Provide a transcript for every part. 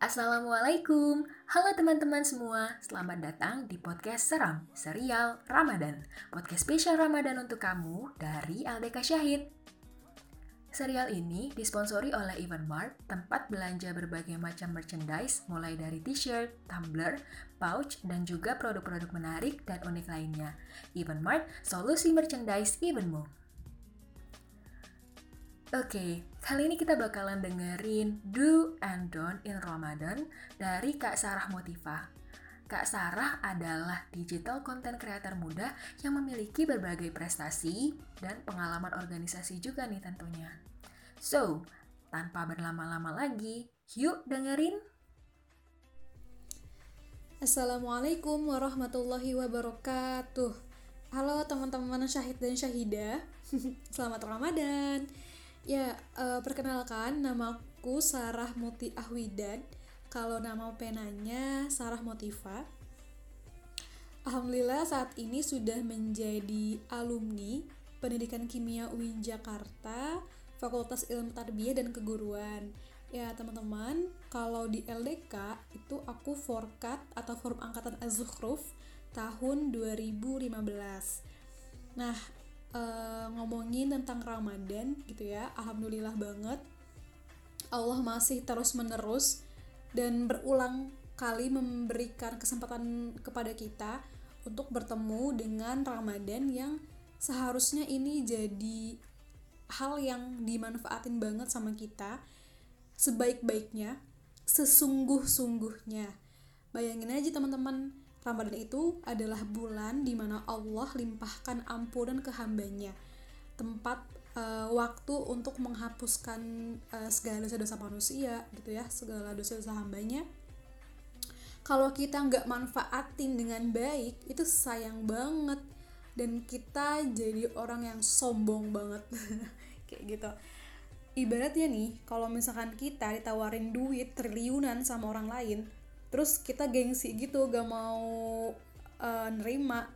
Assalamualaikum, halo teman-teman semua, selamat datang di podcast Seram, serial Ramadan Podcast spesial Ramadan untuk kamu dari LDK Syahid Serial ini disponsori oleh Evenmart, tempat belanja berbagai macam merchandise mulai dari t-shirt, tumbler, pouch, dan juga produk-produk menarik dan unik lainnya. Evenmart, solusi merchandise evenmu. Oke, kali ini kita bakalan dengerin Do and Don't in Ramadan dari Kak Sarah Motiva. Kak Sarah adalah digital content creator muda yang memiliki berbagai prestasi dan pengalaman organisasi juga nih tentunya. So, tanpa berlama-lama lagi, yuk dengerin. Assalamualaikum warahmatullahi wabarakatuh. Halo teman-teman syahid dan syahidah. Selamat Ramadan. Ya, uh, perkenalkan namaku Sarah Muti Ahwidan. Kalau nama penanya Sarah Motiva. Alhamdulillah saat ini sudah menjadi alumni Pendidikan Kimia UIN Jakarta, Fakultas Ilmu Tarbiyah dan Keguruan. Ya, teman-teman, kalau di LDK itu aku forkat atau forum angkatan Az-Zukhruf tahun 2015. Nah, uh, ngomongin tentang Ramadan gitu ya. Alhamdulillah banget. Allah masih terus menerus dan berulang kali memberikan kesempatan kepada kita untuk bertemu dengan Ramadan yang seharusnya ini jadi hal yang dimanfaatin banget sama kita sebaik-baiknya sesungguh-sungguhnya. Bayangin aja teman-teman Ramadan itu adalah bulan di mana Allah limpahkan ampunan ke hambanya. Tempat uh, waktu untuk menghapuskan uh, segala dosa-dosa manusia gitu ya segala dosa-dosa hambanya. Kalau kita nggak manfaatin dengan baik itu sayang banget. Dan kita jadi orang yang sombong banget. Kayak gitu. Ibaratnya nih kalau misalkan kita ditawarin duit triliunan sama orang lain terus kita gengsi gitu gak mau uh, nerima.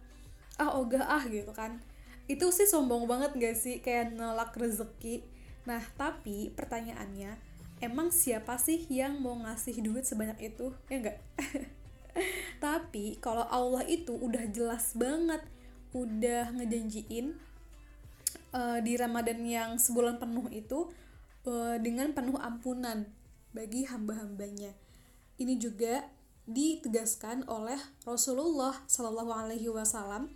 Ah ogah ah gitu kan. Itu sih sombong banget gak sih? Kayak nolak rezeki. Nah tapi pertanyaannya emang siapa sih yang mau ngasih duit sebanyak itu? Ya enggak tapi kalau Allah itu udah jelas banget udah ngejanjiin uh, di Ramadan yang sebulan penuh itu uh, dengan penuh ampunan bagi hamba-hambanya ini juga ditegaskan oleh Rasulullah Shallallahu Alaihi Wasallam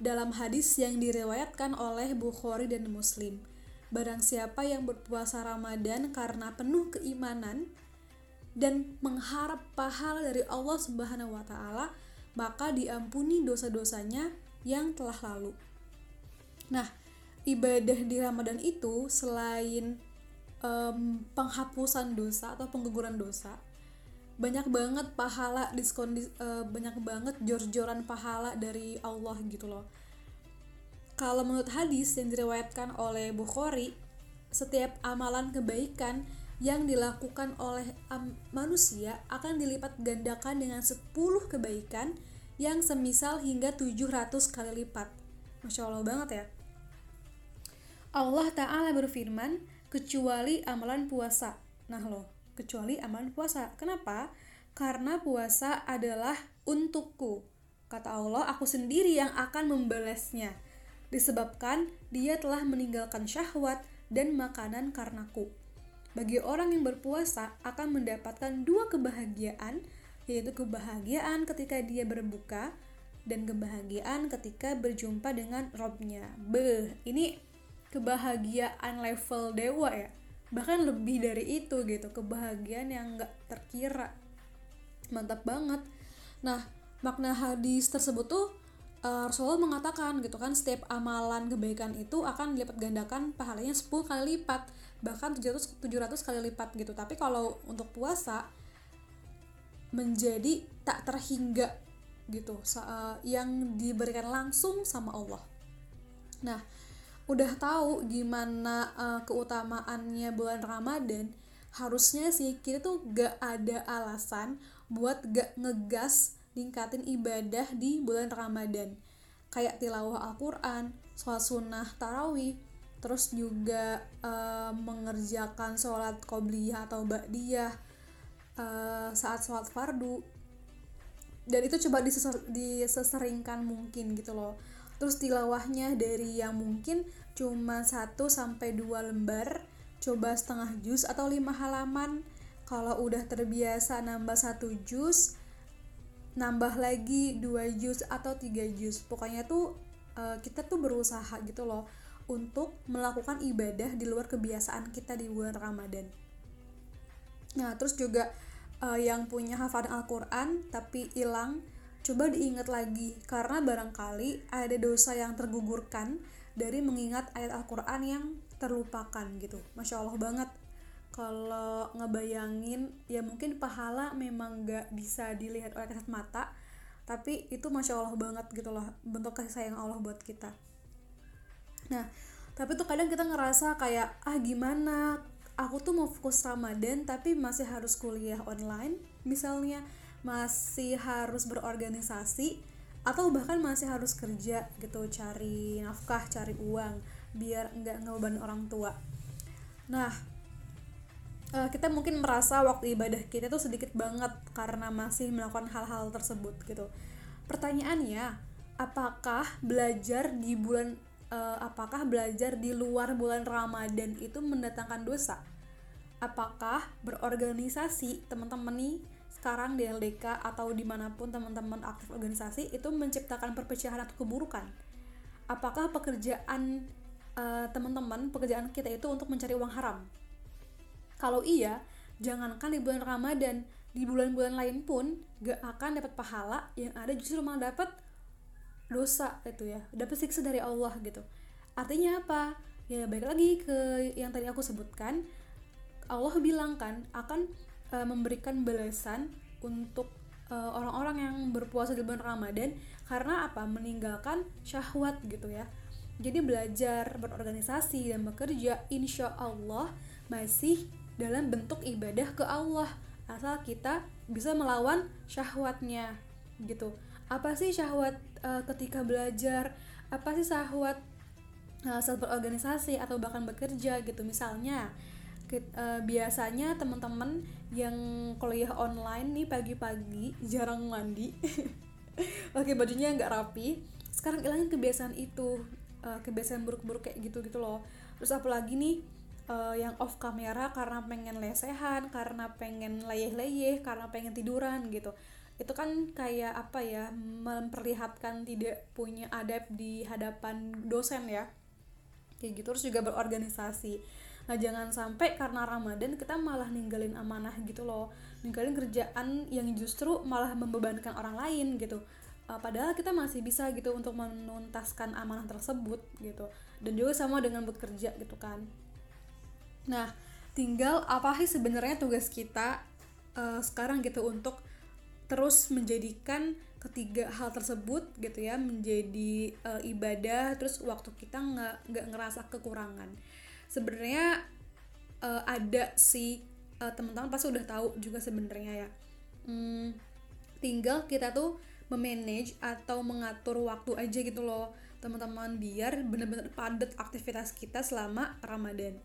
dalam hadis yang diriwayatkan oleh Bukhari dan Muslim. Barang siapa yang berpuasa Ramadan karena penuh keimanan dan mengharap pahala dari Allah Subhanahu wa taala, maka diampuni dosa-dosanya yang telah lalu. Nah, ibadah di Ramadan itu selain um, penghapusan dosa atau pengguguran dosa, banyak banget pahala diskon uh, banyak banget jor-joran pahala dari Allah gitu loh kalau menurut hadis yang diriwayatkan oleh Bukhari setiap amalan kebaikan yang dilakukan oleh manusia akan dilipat gandakan dengan 10 kebaikan yang semisal hingga 700 kali lipat. Masya Allah banget ya. Allah Ta'ala berfirman, kecuali amalan puasa. Nah loh, kecuali amalan puasa. Kenapa? Karena puasa adalah untukku. Kata Allah, aku sendiri yang akan membalasnya. Disebabkan dia telah meninggalkan syahwat dan makanan karenaku. Bagi orang yang berpuasa akan mendapatkan dua kebahagiaan, yaitu kebahagiaan ketika dia berbuka dan kebahagiaan ketika berjumpa dengan robnya. Beh, ini kebahagiaan level dewa ya bahkan lebih dari itu gitu kebahagiaan yang nggak terkira. Mantap banget. Nah makna hadis tersebut tuh uh, Rasulullah mengatakan gitu kan setiap amalan kebaikan itu akan dilipat gandakan pahalanya 10 kali lipat. Bahkan 700 700 kali lipat gitu. Tapi kalau untuk puasa menjadi tak terhingga gitu. Uh, yang diberikan langsung sama Allah. Nah udah tahu gimana uh, keutamaannya bulan Ramadan harusnya sih kita tuh gak ada alasan buat gak ngegas ningkatin ibadah di bulan Ramadan. Kayak tilawah Al-Quran, sholat sunnah tarawih terus juga uh, mengerjakan sholat qobliyah atau ba'diyah uh, saat sholat fardu. Dan itu coba diseseringkan mungkin gitu loh terus tilawahnya dari yang mungkin cuma 1 sampai dua lembar coba setengah jus atau lima halaman kalau udah terbiasa nambah satu jus nambah lagi dua jus atau tiga jus pokoknya tuh uh, kita tuh berusaha gitu loh untuk melakukan ibadah di luar kebiasaan kita di bulan Ramadan. Nah, terus juga uh, yang punya hafalan Al-Quran tapi hilang, coba diingat lagi karena barangkali ada dosa yang tergugurkan dari mengingat ayat Al-Quran yang terlupakan gitu. Masya Allah banget. Kalau ngebayangin ya mungkin pahala memang gak bisa dilihat oleh kasat mata tapi itu masya Allah banget gitu loh bentuk kasih sayang Allah buat kita. Nah tapi tuh kadang kita ngerasa kayak ah gimana? Aku tuh mau fokus Ramadan tapi masih harus kuliah online misalnya masih harus berorganisasi atau bahkan masih harus kerja gitu cari nafkah cari uang biar nggak ngebeban orang tua nah uh, kita mungkin merasa waktu ibadah kita tuh sedikit banget karena masih melakukan hal-hal tersebut gitu. Pertanyaannya, apakah belajar di bulan uh, apakah belajar di luar bulan Ramadan itu mendatangkan dosa? Apakah berorganisasi teman-teman nih sekarang di LDK atau di mana pun teman-teman aktif organisasi itu menciptakan perpecahan atau keburukan? Apakah pekerjaan uh, teman-teman pekerjaan kita itu untuk mencari uang haram? Kalau iya, jangankan di bulan Ramadan, di bulan-bulan lain pun gak akan dapat pahala yang ada justru malah dapat dosa gitu ya, dapat siksa dari Allah gitu. Artinya apa? Ya baik lagi ke yang tadi aku sebutkan, Allah bilang kan akan uh, memberikan balasan untuk uh, orang-orang yang berpuasa di bulan Ramadan. Karena apa? Meninggalkan syahwat gitu ya. Jadi belajar berorganisasi dan bekerja, insya Allah masih dalam bentuk ibadah ke Allah. Asal kita bisa melawan syahwatnya gitu. Apa sih syahwat uh, ketika belajar? Apa sih syahwat uh, saat berorganisasi atau bahkan bekerja gitu? Misalnya uh, biasanya teman-teman yang kuliah online nih pagi-pagi jarang mandi oke bajunya nggak rapi sekarang ilangin kebiasaan itu uh, kebiasaan buruk-buruk kayak gitu gitu loh. Terus apalagi nih uh, yang off kamera karena pengen lesehan karena pengen leyeh-leyeh karena pengen tiduran gitu. Itu kan kayak apa ya memperlihatkan tidak punya adab di hadapan dosen ya. Kayak gitu terus juga berorganisasi nah jangan sampai karena ramadan kita malah ninggalin amanah gitu loh. Ninggalin kerjaan yang justru malah membebankan orang lain gitu. Uh, padahal kita masih bisa gitu untuk menuntaskan amanah tersebut gitu. Dan juga sama dengan bekerja gitu kan. Nah, tinggal apa sih sebenarnya tugas kita uh, sekarang gitu untuk terus menjadikan ketiga hal tersebut gitu ya menjadi uh, ibadah terus waktu kita nggak nggak ngerasa kekurangan sebenarnya uh, ada sih uh, teman-teman pasti udah tahu juga sebenarnya ya. Hmm, tinggal kita tuh memanage atau mengatur waktu aja gitu loh teman-teman biar bener-bener padat aktivitas kita selama Ramadan.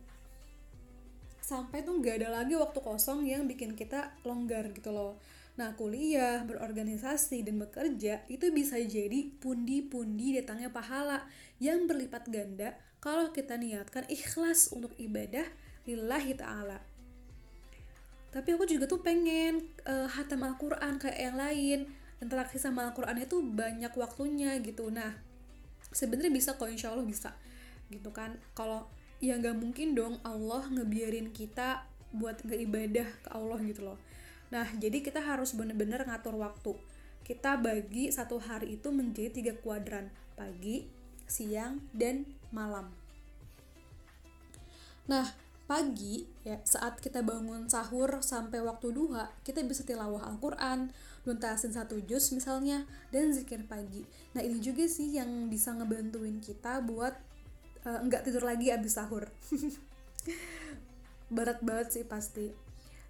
Sampai tuh nggak ada lagi waktu kosong yang bikin kita longgar gitu loh. Nah, kuliah, berorganisasi, dan bekerja itu bisa jadi pundi-pundi datangnya pahala yang berlipat ganda kalau kita niatkan ikhlas untuk ibadah lillahi ta'ala. Tapi aku juga tuh pengen uh, hatam Al-Quran kayak yang lain. Interaksi sama Al-Quran itu banyak waktunya gitu. Nah, sebenarnya bisa kok insya Allah bisa. Gitu kan. Kalau ya nggak mungkin dong Allah ngebiarin kita buat nggak ibadah ke Allah gitu loh nah jadi kita harus bener-bener ngatur waktu kita bagi satu hari itu menjadi tiga kuadran pagi siang dan malam. Nah pagi ya saat kita bangun sahur sampai waktu duha kita bisa tilawah Al-Quran nuntasin satu juz misalnya dan zikir pagi. Nah ini juga sih yang bisa ngebantuin kita buat uh, nggak tidur lagi abis sahur. Berat banget sih pasti.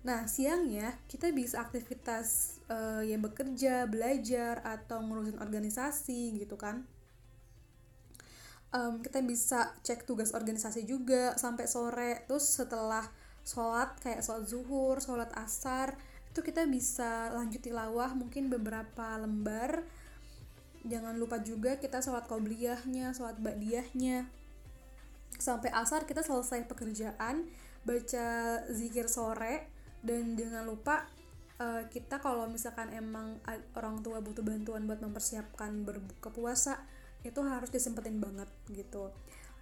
Nah siangnya kita bisa aktivitas uh, ya bekerja belajar atau ngurusin organisasi gitu kan um, kita bisa cek tugas organisasi juga sampai sore. Terus setelah sholat kayak sholat zuhur sholat asar itu kita bisa lanjut tilawah mungkin beberapa lembar. Jangan lupa juga kita sholat qobliyahnya sholat ba'diyahnya. Sampai asar kita selesai pekerjaan baca zikir sore dan jangan lupa uh, kita kalau misalkan emang orang tua butuh bantuan buat mempersiapkan berbuka puasa itu harus disempetin banget gitu.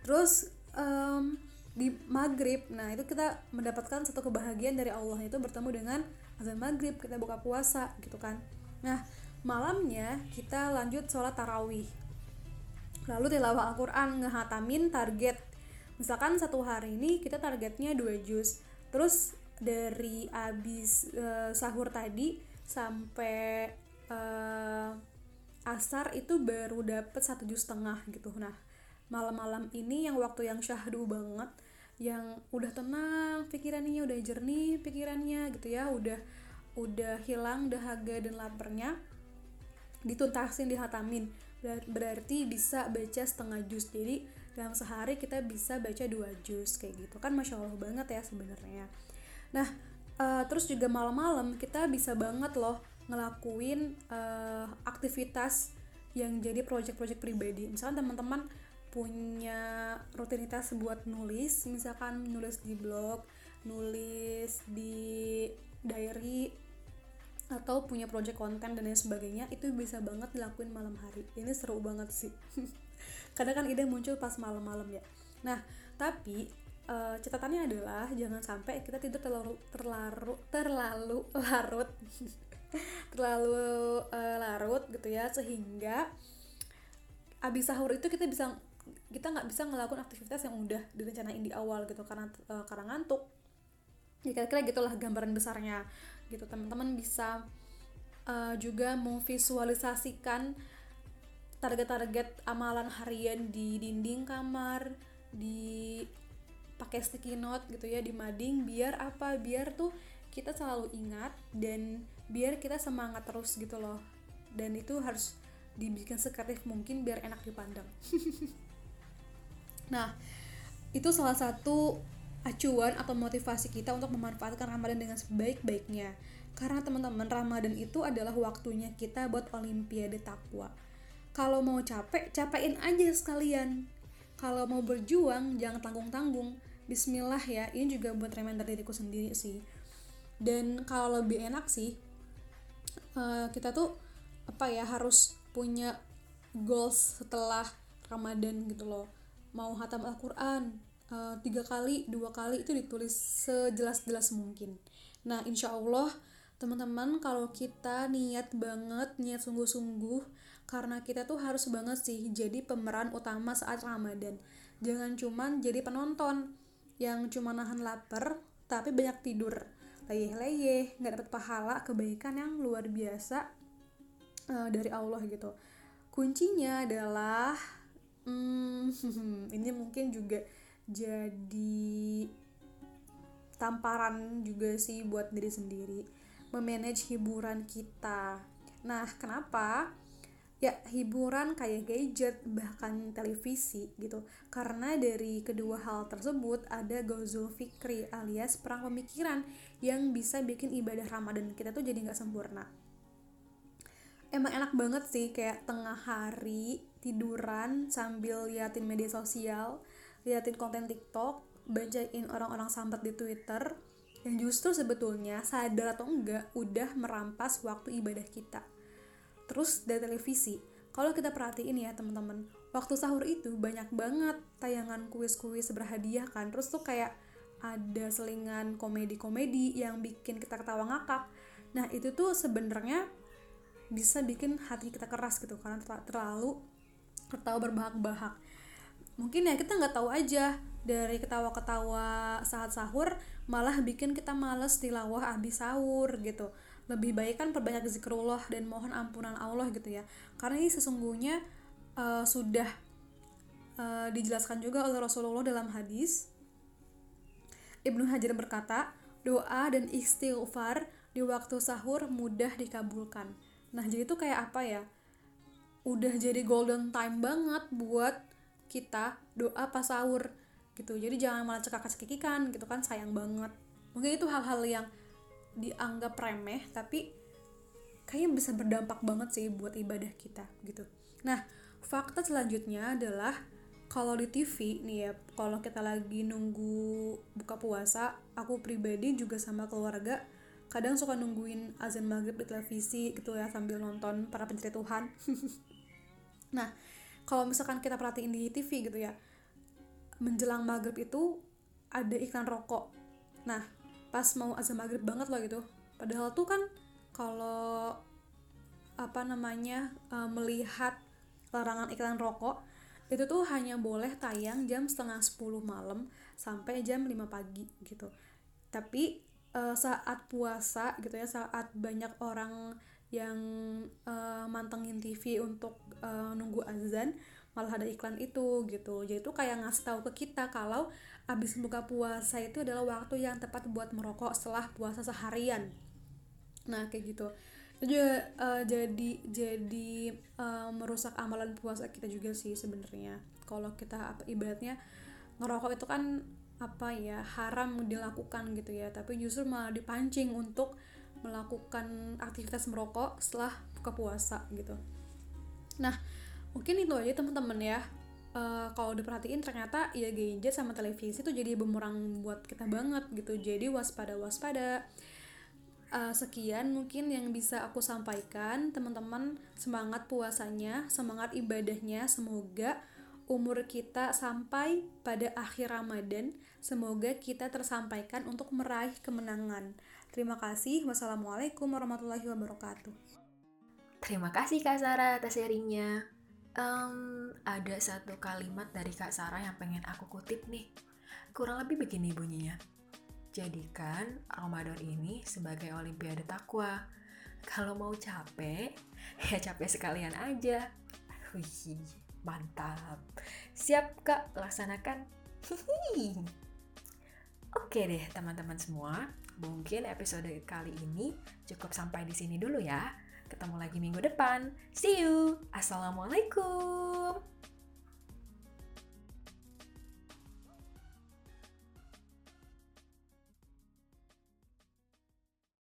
Terus um, di maghrib nah itu kita mendapatkan satu kebahagiaan dari Allah itu bertemu dengan azan maghrib kita buka puasa gitu kan. Nah malamnya kita lanjut sholat tarawih. Lalu tilawah Al-Quran ngehatamin target. Misalkan satu hari ini kita targetnya dua juz. Terus dari abis uh, sahur tadi sampai uh, asar itu baru dapet satu juz setengah gitu. Nah malam-malam ini yang waktu yang syahdu banget yang udah tenang pikirannya udah jernih pikirannya gitu ya udah udah hilang dahaga dan laparnya dituntasin dihatamin. Berarti bisa baca setengah jus. Jadi dalam sehari kita bisa baca dua jus kayak gitu. Kan masya allah banget ya sebenarnya. Nah uh, terus juga malam-malam kita bisa banget loh ngelakuin uh, aktivitas yang jadi project-project pribadi. Misalnya teman-teman punya rutinitas buat nulis misalkan nulis di blog nulis di diary atau punya project konten dan lain sebagainya itu bisa banget dilakuin malam hari. Ini seru banget sih. Kadang kan ide muncul pas malam-malam ya. Nah tapi uh, catatannya adalah jangan sampai kita tidur terlalu terlalu terlalu larut terlalu uh, larut gitu ya sehingga abis sahur itu kita bisa kita nggak bisa ngelakuin aktivitas yang udah direncanain di awal gitu karena uh, karena ngantuk. Ya kira-kira gitulah gambaran besarnya gitu. Teman-teman bisa uh, juga memvisualisasikan target-target amalan harian di dinding kamar di pakai sticky note gitu ya di mading biar apa? Biar tuh kita selalu ingat dan biar kita semangat terus gitu loh dan itu harus dibikin sekreatif mungkin biar enak dipandang Nah, itu salah satu acuan atau motivasi kita untuk memanfaatkan Ramadan dengan sebaik-baiknya. Karena teman-teman, Ramadan itu adalah waktunya kita buat olimpiade takwa. Kalau mau capek, capekin aja sekalian. Kalau mau berjuang, jangan tanggung-tanggung. Bismillah ya, ini juga buat reminder diriku sendiri sih. Dan kalau lebih enak sih, uh, kita tuh apa ya harus punya goals setelah Ramadan gitu loh. Mau hatam Al-Quran uh, tiga kali dua kali itu ditulis sejelas-jelas mungkin. Nah insya Allah teman-teman kalau kita niat banget niat sungguh-sungguh karena kita tuh harus banget sih jadi pemeran utama saat Ramadan. Jangan cuman jadi penonton yang cuma nahan lapar tapi banyak tidur leyeh-leyeh nggak dapat pahala kebaikan yang luar biasa uh, dari Allah gitu. Kuncinya adalah hmm, ini mungkin juga jadi tamparan juga sih buat diri sendiri. Memanage hiburan kita. Nah kenapa ya hiburan kayak gadget bahkan televisi gitu. Karena dari kedua hal tersebut ada gozul fikri alias perang pemikiran yang bisa bikin ibadah ramadan kita tuh jadi nggak sempurna. Emang enak banget sih kayak tengah hari tiduran sambil liatin media sosial liatin konten TikTok bacain orang-orang sambat di Twitter yang justru sebetulnya sadar atau enggak udah merampas waktu ibadah kita terus dari televisi. Kalau kita perhatiin ya teman-teman waktu sahur itu banyak banget tayangan kuis-kuis berhadiah kan. Terus tuh kayak ada selingan komedi-komedi yang bikin kita ketawa ngakak. Nah itu tuh sebenarnya bisa bikin hati kita keras gitu karena terlalu ketawa berbahak-bahak. Mungkin ya kita nggak tahu aja dari ketawa-ketawa saat sahur malah bikin kita males tilawah abis sahur gitu lebih baik kan perbanyak zikrullah dan mohon ampunan Allah gitu ya. Karena ini sesungguhnya uh, sudah uh, dijelaskan juga oleh Rasulullah dalam hadis. Ibnu Hajar berkata doa dan istighfar di waktu sahur mudah dikabulkan. Nah jadi itu kayak apa ya? Udah jadi golden time banget buat kita doa pas sahur gitu. Jadi jangan malah cekak cekikikan gitu kan sayang banget. Mungkin itu hal-hal yang dianggap remeh tapi kayaknya bisa berdampak banget sih buat ibadah kita gitu. Nah fakta selanjutnya adalah kalau di TV nih ya kalau kita lagi nunggu buka puasa aku pribadi juga sama keluarga kadang suka nungguin azan maghrib di televisi gitu ya sambil nonton para pencari Tuhan. Nah kalau misalkan kita perhatiin di TV gitu ya menjelang maghrib itu ada iklan rokok. Nah pas mau azan maghrib banget loh gitu. Padahal tuh kan kalau apa namanya uh, melihat larangan iklan rokok itu tuh hanya boleh tayang jam setengah 10 malam sampai jam 5 pagi gitu. Tapi uh, saat puasa gitu ya saat banyak orang yang uh, mantengin TV untuk uh, nunggu azan malah ada iklan itu gitu. Jadi itu kayak ngasih tahu ke kita kalau abis buka puasa itu adalah waktu yang tepat buat merokok setelah puasa seharian. Nah kayak gitu. Itu juga uh, jadi jadi uh, merusak amalan puasa kita juga sih sebenarnya. Kalau kita apa ibaratnya ngerokok itu kan apa ya haram dilakukan gitu ya. Tapi justru malah dipancing untuk melakukan aktivitas merokok setelah buka puasa gitu. Nah mungkin itu aja teman-teman ya uh, kalau diperhatiin ternyata ya gadget sama televisi tuh jadi bumerang buat kita banget gitu jadi waspada waspada uh, sekian mungkin yang bisa aku sampaikan teman-teman semangat puasanya semangat ibadahnya semoga umur kita sampai pada akhir Ramadan. Semoga kita tersampaikan untuk meraih kemenangan. Terima kasih. Wassalamualaikum warahmatullahi wabarakatuh. Terima kasih Kak Sarah atas sharingnya. Um, ada satu kalimat dari Kak Sarah yang pengen aku kutip nih. Kurang lebih begini bunyinya. Jadikan Ramadan ini sebagai olimpiade takwa. Kalau mau capek, ya capek sekalian aja. Wih. Mantap. Siap Kak, laksanakan. Oke deh teman-teman semua, mungkin episode kali ini cukup sampai di sini dulu ya. Ketemu lagi minggu depan. See you. Assalamualaikum.